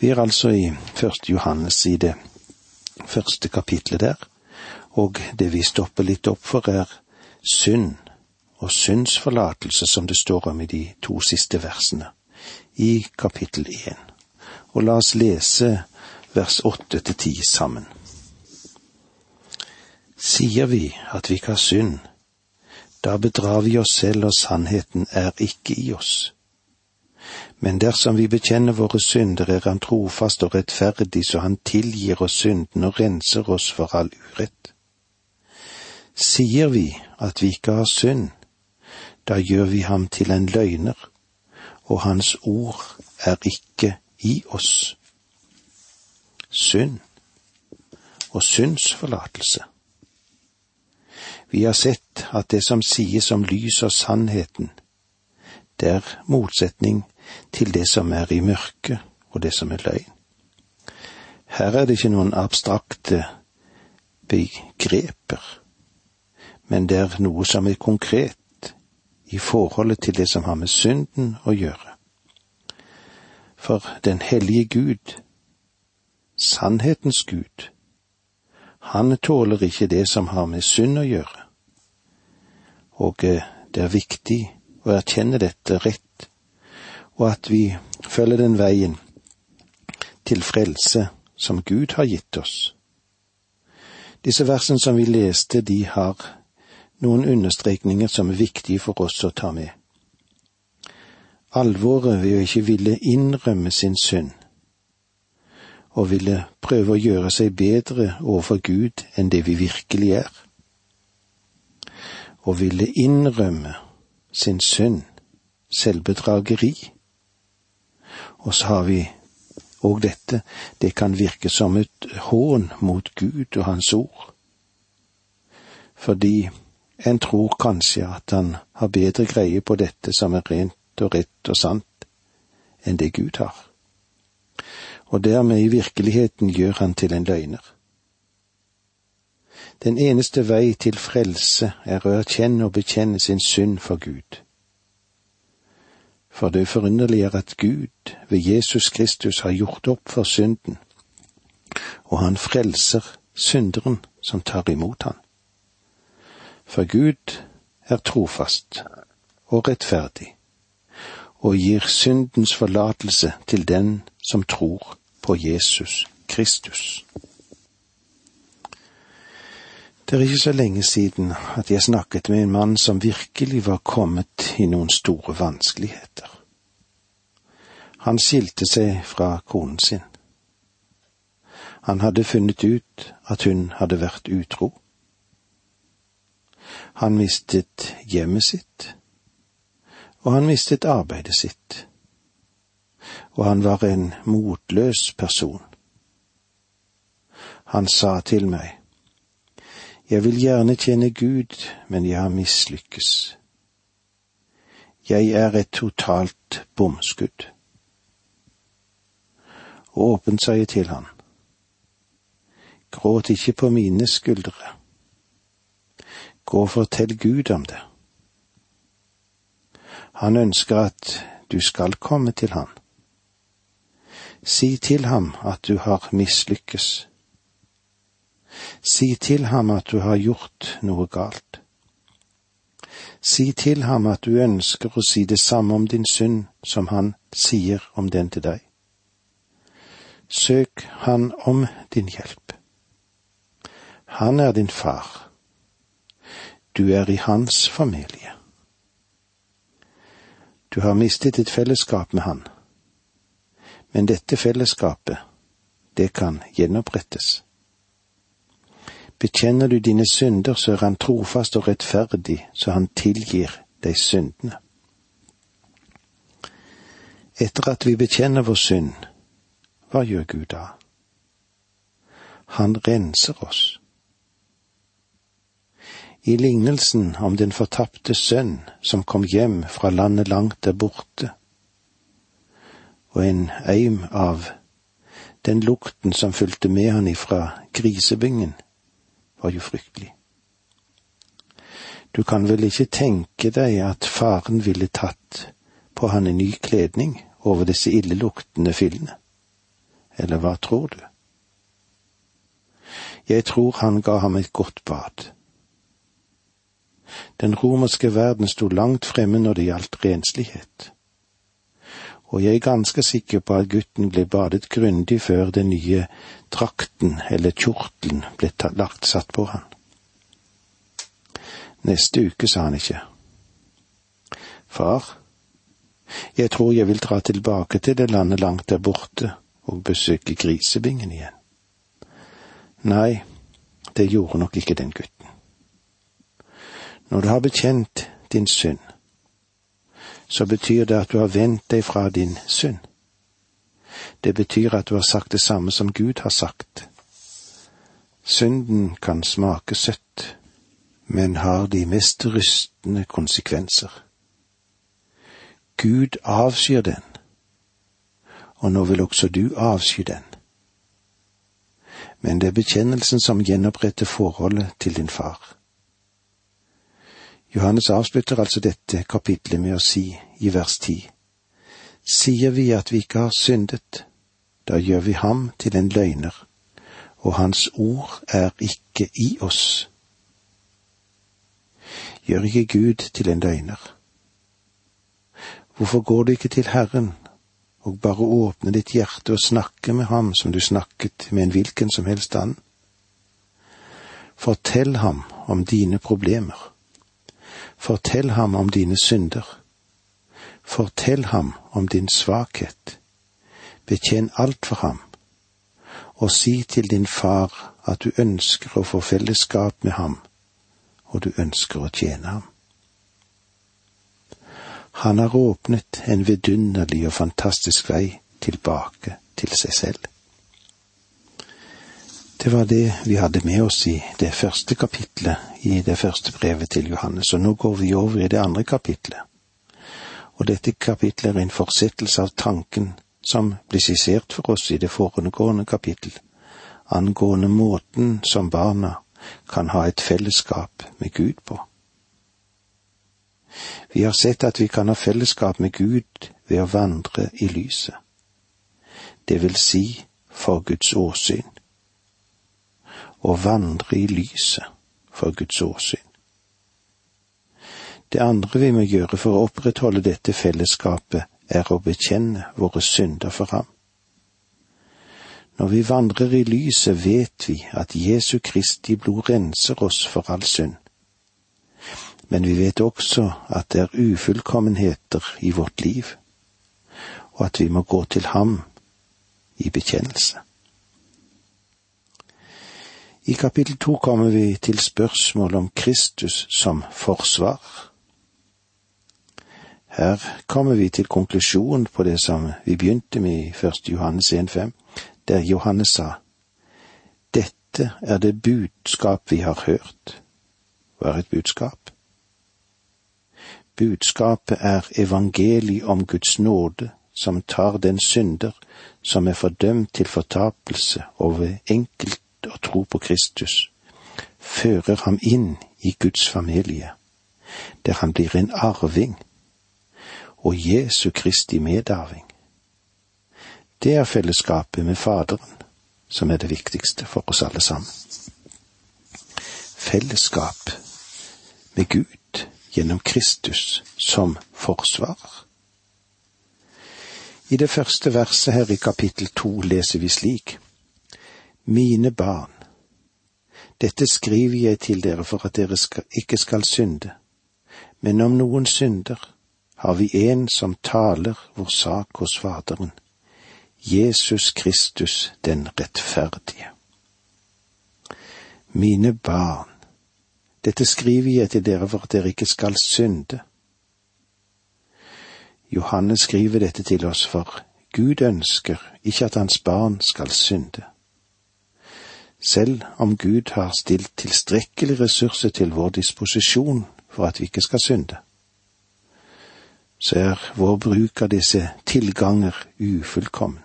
Vi er altså i første Johannes i det første kapitlet der, og det vi stopper litt opp for er synd og syndsforlatelse, som det står om i de to siste versene i kapittel én. Og la oss lese vers åtte til ti sammen. Sier vi at vi ikke har synd, da bedrar vi oss selv og sannheten er ikke i oss. Men dersom vi bekjenner våre synder, er Han trofast og rettferdig, så Han tilgir oss synden og renser oss for all urett. Sier vi at vi ikke har synd, da gjør vi ham til en løgner, og Hans ord er ikke i oss. Synd og syndsforlatelse. Vi har sett at det som sies om lys og sannheten, det er motsetning til det som er i mørket og det som er løgn. Her er det ikke noen abstrakte begreper, men det er noe som er konkret i forholdet til det som har med synden å gjøre. For den hellige Gud, sannhetens Gud, han tåler ikke det som har med synd å gjøre. Og eh, det er viktig å erkjenne dette rett, og at vi følger den veien til frelse som Gud har gitt oss. Disse versene som vi leste, de har noen understrekninger som er viktige for oss å ta med. Alvoret ved å ikke ville innrømme sin synd, og ville prøve å gjøre seg bedre overfor Gud enn det vi virkelig er. Å ville innrømme sin synd, selvbedrageri. Og så har vi òg dette, det kan virke som et hån mot Gud og Hans ord. Fordi en tror kanskje at han har bedre greie på dette som er rent og rett og sant, enn det Gud har og dermed i virkeligheten gjør han til en løgner. Den eneste vei til frelse er å erkjenne og bekjenne sin synd for Gud. For det forunderlige er at Gud ved Jesus Kristus har gjort opp for synden, og han frelser synderen som tar imot han. For Gud er trofast og rettferdig, og gir syndens forlatelse til den som tror på Jesus Kristus. Det er ikke så lenge siden at jeg snakket med en mann som virkelig var kommet i noen store vanskeligheter. Han skilte seg fra konen sin. Han hadde funnet ut at hun hadde vært utro. Han mistet hjemmet sitt, og han mistet arbeidet sitt og han var en motløs person. Han sa til meg, Jeg vil gjerne tjene Gud, men jeg har mislykkes. Jeg er et totalt bomskudd. Åpent sa jeg til han, Gråt ikke på mine skuldre. Gå og fortell Gud om det. Han ønsker at du skal komme til han. Si til ham at du har mislykkes. Si til ham at du har gjort noe galt. Si til ham at du ønsker å si det samme om din synd som han sier om den til deg. Søk han om din hjelp. Han er din far. Du er i hans familie. Du har mistet et fellesskap med han men dette fellesskapet, det kan gjenopprettes. Bekjenner du dine synder, så er han trofast og rettferdig, så han tilgir deg syndene. Etter at vi bekjenner vår synd, hva gjør Gud da? Han renser oss. I lignelsen om den fortapte sønn som kom hjem fra landet langt der borte, og en eim av den lukten som fulgte med han ifra grisebingen, var jo fryktelig. Du kan vel ikke tenke deg at faren ville tatt på han en ny kledning over disse illeluktende fillene. eller hva tror du? Jeg tror han ga ham et godt bad. Den romerske verden sto langt fremme når det gjaldt renslighet, og jeg er ganske sikker på at gutten ble badet grundig før den nye drakten eller kjortelen ble lagt satt på han. Neste uke, sa han ikke. Far, jeg tror jeg vil dra tilbake til det landet langt der borte og besøke grisebingen igjen. Nei, det gjorde nok ikke den gutten. Når du har bekjent din synd, så betyr det at du har vendt deg fra din synd. Det betyr at du har sagt det samme som Gud har sagt. Synden kan smake søtt, men har de mest rystende konsekvenser. Gud avskyr den, og nå vil også du avsky den. Men det er bekjennelsen som gjenoppretter forholdet til din far. Johannes avslutter altså dette kapitlet med å si i vers ti. Sier vi at vi ikke har syndet, da gjør vi ham til en løgner, og hans ord er ikke i oss. Gjør ikke Gud til en løgner. Hvorfor går du ikke til Herren og bare åpner ditt hjerte og snakker med ham som du snakket med en hvilken som helst annen? Fortell ham om dine problemer. Fortell ham om dine synder. Fortell ham om din svakhet. Betjen alt for ham, og si til din far at du ønsker å få fellesskap med ham, og du ønsker å tjene ham. Han har åpnet en vidunderlig og fantastisk vei tilbake til seg selv. Det var det vi hadde med oss i det første kapitlet i det første brevet til Johannes, og nå går vi over i det andre kapitlet. Og dette kapitlet er en fortsettelse av tanken som ble skissert for oss i det foregående kapittel, angående måten som barna kan ha et fellesskap med Gud på. Vi har sett at vi kan ha fellesskap med Gud ved å vandre i lyset, det vil si for Guds åsyn. Å vandre i lyset for Guds åsyn. Det andre vi må gjøre for å opprettholde dette fellesskapet, er å bekjenne våre synder for ham. Når vi vandrer i lyset, vet vi at Jesu Kristi blod renser oss for all synd men vi vet også at det er ufullkommenheter i vårt liv, og at vi må gå til ham i bekjennelse. I kapittel to kommer vi til spørsmål om Kristus som forsvar. Her kommer vi til konklusjonen på det som vi begynte med i 1. Johannes 1,5, der Johannes sa, Dette er det budskap vi har hørt. Hva er et budskap? Budskapet er evangeliet om Guds nåde, som tar den synder som er fordømt til fortapelse over enkelt å tro på Kristus, fører ham inn i Guds familie, der han blir en arving og Jesu Kristi medarving. Det er fellesskapet med Faderen som er det viktigste for oss alle sammen. Fellesskap med Gud gjennom Kristus som forsvarer. I det første verset her i kapittel to leser vi slik. Mine barn, dette skriver jeg til dere for at dere skal, ikke skal synde, men om noen synder, har vi en som taler vår sak hos Faderen, Jesus Kristus den rettferdige. Mine barn, dette skriver jeg til dere for at dere ikke skal synde. Johannes skriver dette til oss, for Gud ønsker ikke at hans barn skal synde. Selv om Gud har stilt tilstrekkelige ressurser til vår disposisjon for at vi ikke skal synde, så er vår bruk av disse tilganger ufullkommen,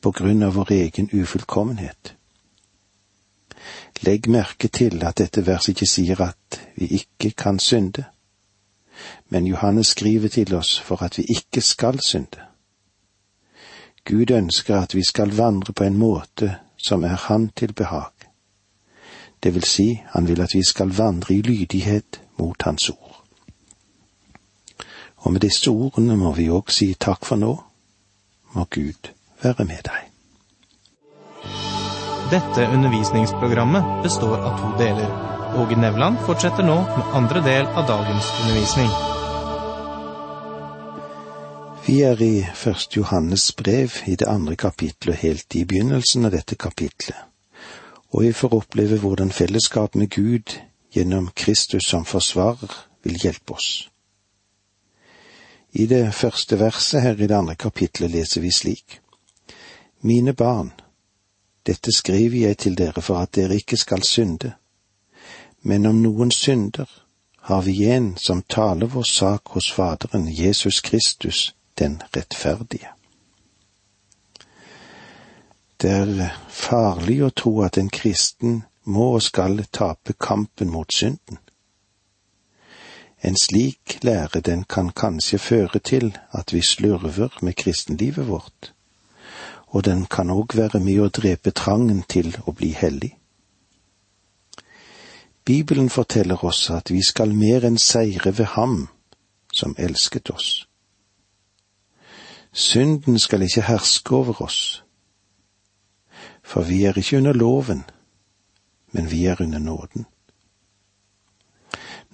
på grunn av vår egen ufullkommenhet. Legg merke til at dette verset ikke sier at vi ikke kan synde, men Johannes skriver til oss for at vi ikke skal synde. Gud ønsker at vi skal vandre på en måte som er Han til behag. Det vil si, han vil at vi skal vandre i lydighet mot Hans ord. Og med disse ordene må vi òg si takk for nå. Må Gud være med deg. Dette undervisningsprogrammet består av to deler. Åge Nevland fortsetter nå med andre del av dagens undervisning. Vi er i Første Johannes brev i det andre kapitlet, helt i begynnelsen av dette kapitlet, og vi får oppleve hvordan fellesskap med Gud gjennom Kristus som forsvarer vil hjelpe oss. I det første verset her i det andre kapitlet leser vi slik. Mine barn, dette skriver jeg til dere for at dere ikke skal synde. Men om noen synder, har vi en som taler vår sak hos Faderen, Jesus Kristus, den rettferdige. Det er farlig å tro at en kristen må og skal tape kampen mot synden. En slik lære den kan kanskje føre til at vi slurver med kristenlivet vårt og den kan òg være med å drepe trangen til å bli hellig. Bibelen forteller oss at vi skal mer enn seire ved Ham som elsket oss. Synden skal ikke herske over oss, for vi er ikke under loven, men vi er under nåden.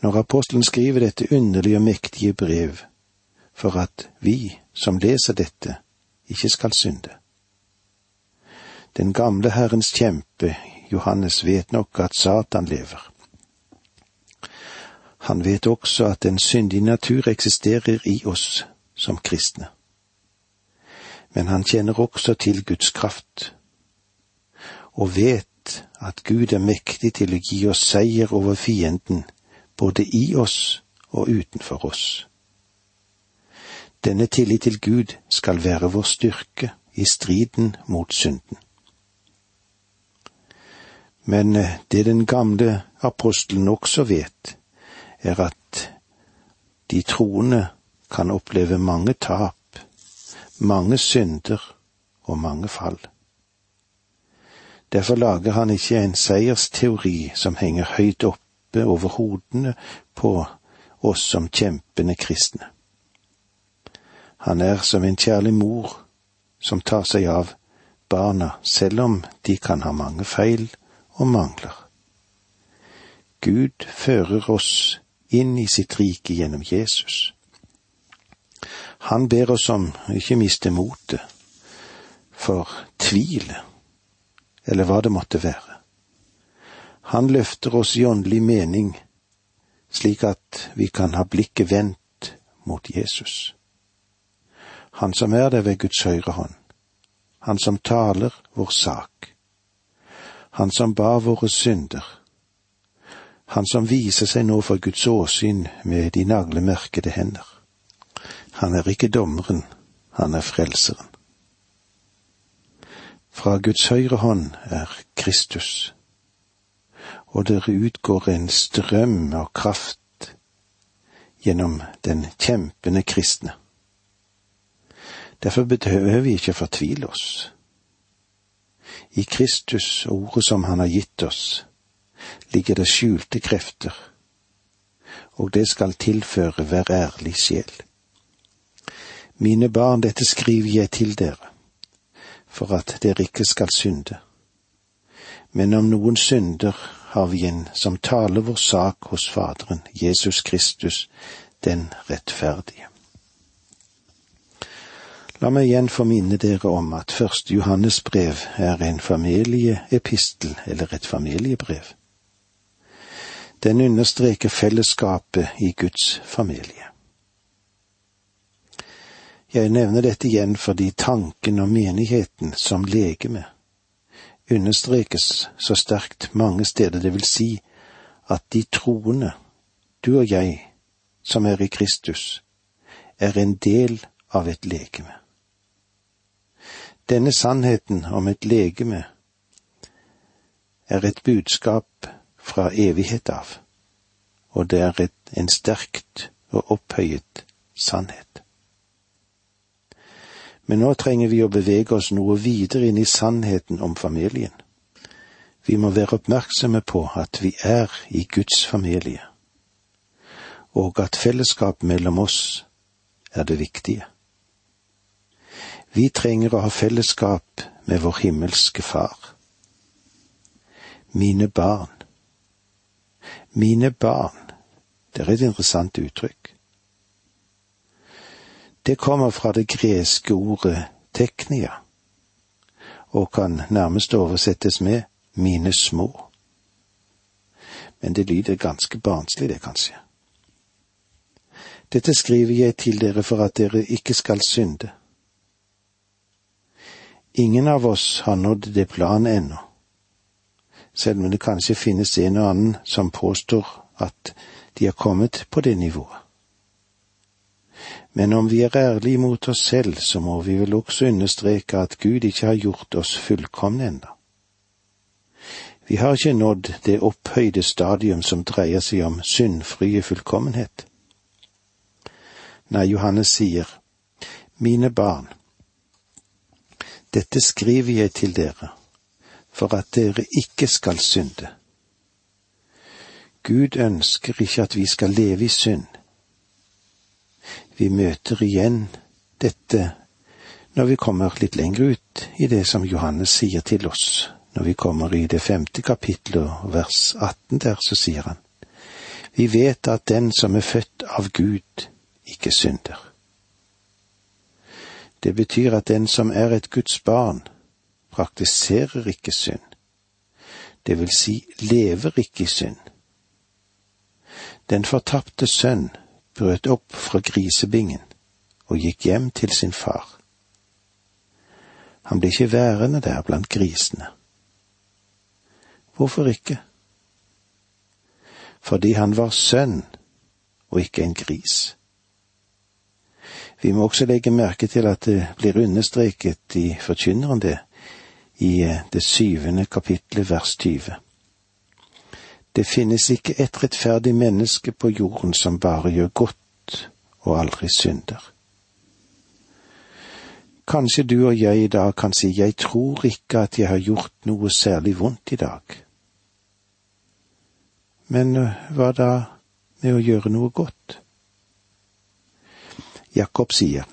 Når apostelen skriver dette underlige og mektige brev for at vi som leser dette, ikke skal synde. Den gamle Herrens kjempe, Johannes, vet nok at Satan lever. Han vet også at en syndig natur eksisterer i oss som kristne. Men han kjenner også til Guds kraft, og vet at Gud er mektig til å gi oss seier over fienden, både i oss og utenfor oss. Denne tillit til Gud skal være vår styrke i striden mot synden. Men eh, det den gamle apostelen også vet, er at de troende kan oppleve mange tap, mange synder og mange fall. Derfor lager han ikke en seiersteori som henger høyt oppe over hodene på oss som kjempende kristne. Han er som en kjærlig mor som tar seg av barna, selv om de kan ha mange feil og mangler. Gud fører oss inn i sitt rike gjennom Jesus. Han ber oss om ikke miste motet for tvilet, eller hva det måtte være. Han løfter oss i åndelig mening, slik at vi kan ha blikket vendt mot Jesus. Han som er der ved Guds høyre hånd, han som taler vår sak, han som bar våre synder, han som viser seg nå for Guds åsyn med de naglemerkede hender. Han er ikke dommeren, han er frelseren. Fra Guds høyre hånd er Kristus, og det utgår en strøm av kraft gjennom den kjempende kristne. Derfor behøver vi ikke fortvile oss. I Kristus, ordet som Han har gitt oss, ligger det skjulte krefter, og det skal tilføre hver ærlig sjel. Mine barn, dette skriver jeg til dere, for at dere ikke skal synde. Men om noen synder har vi en som taler vår sak hos Faderen, Jesus Kristus, den rettferdige. La meg igjen få minne dere om at første Johannes brev er en familieepistel eller et familiebrev. Den understreker fellesskapet i Guds familie. Jeg nevner dette igjen fordi tanken om menigheten som legeme understrekes så sterkt mange steder, det vil si at de troende, du og jeg, som er i Kristus, er en del av et legeme. Denne sannheten om et legeme er et budskap fra evighet av, og det er et, en sterkt og opphøyet sannhet. Men nå trenger vi å bevege oss noe videre inn i sannheten om familien. Vi må være oppmerksomme på at vi er i Guds familie, og at fellesskap mellom oss er det viktige. Vi trenger å ha fellesskap med vår himmelske Far. Mine barn. Mine barn. Det er et interessant uttrykk. Det kommer fra det greske ordet teknia, og kan nærmest oversettes med mine små. Men det lyder ganske barnslig, det, kanskje. Dette skriver jeg til dere for at dere ikke skal synde. Ingen av oss har nådd det planet ennå, selv om det kanskje finnes en og annen som påstår at de har kommet på det nivået. Men om vi er ærlige mot oss selv, så må vi vel også understreke at Gud ikke har gjort oss fullkomne ennå. Vi har ikke nådd det opphøyde stadium som dreier seg om syndfrie fullkommenhet. Nei, Johannes sier, Mine barn, dette skriver jeg til dere, for at dere ikke skal synde. Gud ønsker ikke at vi skal leve i synd. Vi møter igjen dette når vi kommer litt lenger ut i det som Johannes sier til oss. Når vi kommer i det femte kapittelet og vers 18 der, så sier han, Vi vet at den som er født av Gud, ikke synder. Det betyr at den som er et Guds barn, praktiserer ikke synd. Det vil si lever ikke i synd. Den fortapte sønn brøt opp fra grisebingen og gikk hjem til sin far. Han ble ikke værende der blant grisene. Hvorfor ikke? Fordi han var sønn og ikke en gris. Vi må også legge merke til at det blir understreket i Forkynneren det, i det syvende kapitlet vers 20. Det finnes ikke et rettferdig menneske på jorden som bare gjør godt og aldri synder. Kanskje du og jeg i dag kan si jeg tror ikke at jeg har gjort noe særlig vondt i dag. Men eh, hva da med å gjøre noe godt? Jakob sier,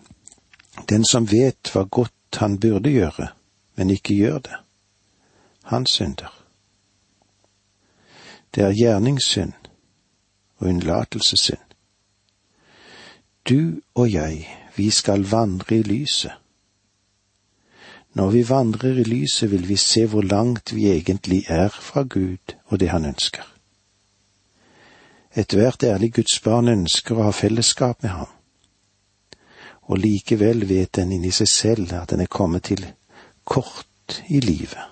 Den som vet hva godt han burde gjøre, men ikke gjør det, han synder. Det er gjerningssynd og unnlatelsessynd. Du og jeg, vi skal vandre i lyset. Når vi vandrer i lyset, vil vi se hvor langt vi egentlig er fra Gud og det han ønsker. Ethvert ærlig Guds barn ønsker å ha fellesskap med ham og likevel vet den inni seg selv at den er kommet til kort i livet,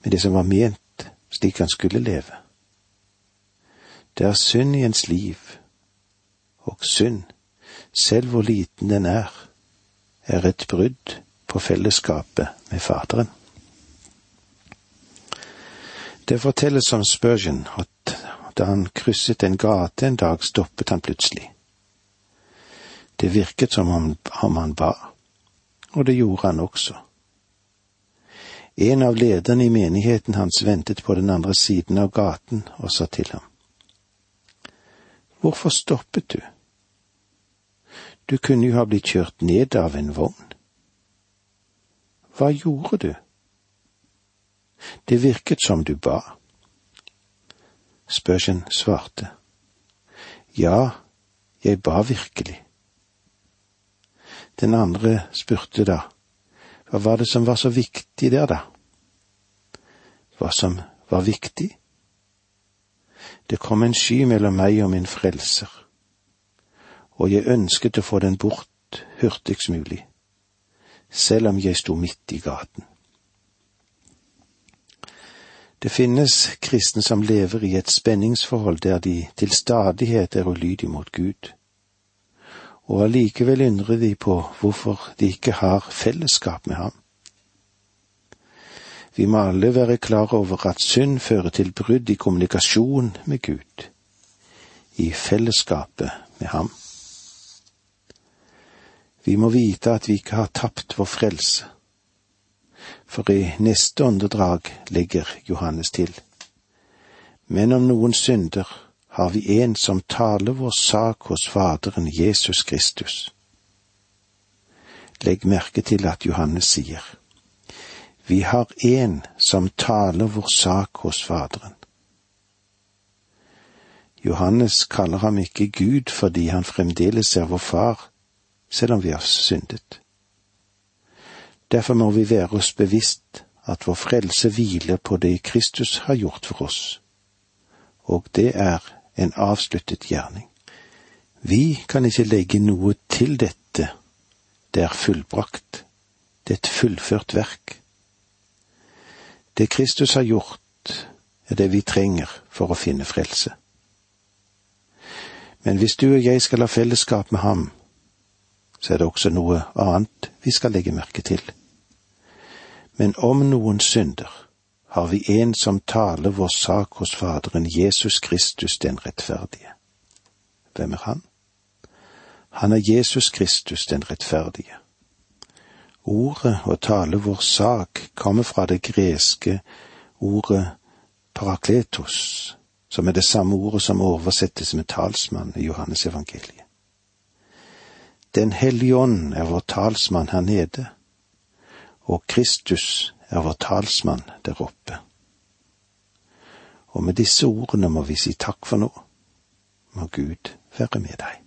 med det som var ment slik han skulle leve. Det er synd i ens liv, og synd, selv hvor liten den er, er et brudd på fellesskapet med Faderen. Det fortelles om Spurgeon at da han krysset en gate en dag, stoppet han plutselig. Det virket som om, han ba, og det gjorde han også. En av lederne i menigheten hans ventet på den andre siden av gaten og sa til ham. Hvorfor stoppet du? Du kunne jo ha blitt kjørt ned av en vogn. Hva gjorde du? Det virket som du ba. Spurgeon svarte. Ja, jeg ba virkelig. Den andre spurte da, hva var det som var så viktig der, da? Hva som var viktig? Det kom en sky mellom meg og min frelser, og jeg ønsket å få den bort hurtigst mulig, selv om jeg sto midt i gaten. Det finnes kristne som lever i et spenningsforhold der de til stadighet er ulydige mot Gud og allikevel undrer de på hvorfor de ikke har fellesskap med ham. Vi må alle være klar over at synd fører til brudd i kommunikasjon med Gud, i fellesskapet med ham. Vi må vite at vi ikke har tapt vår frelse. For i neste åndedrag legger Johannes til. Men om noen synder har vi en som taler vår sak hos Faderen Jesus Kristus. Legg merke til at Johannes sier, Vi har en som taler vår sak hos Faderen. Johannes kaller ham ikke Gud fordi han fremdeles er vår far, selv om vi har syndet. Derfor må vi være oss bevisst at vår frelse hviler på det Kristus har gjort for oss, og det er en avsluttet gjerning. Vi kan ikke legge noe til dette, det er fullbrakt, det er et fullført verk. Det Kristus har gjort, er det vi trenger for å finne frelse. Men hvis du og jeg skal ha fellesskap med ham, så er det også noe annet vi skal legge merke til. Men om noen synder, har vi en som taler vår sak hos Faderen, Jesus Kristus den rettferdige. Hvem er han? Han er Jesus Kristus den rettferdige. Ordet å tale vår sak kommer fra det greske ordet parakletos, som er det samme ordet som oversettes med talsmann i Johannes evangeliet. Den hellige ånd er vår talsmann her nede, og Kristus er vår talsmann der oppe. Og med disse ordene må vi si takk for nå. Må Gud være med deg.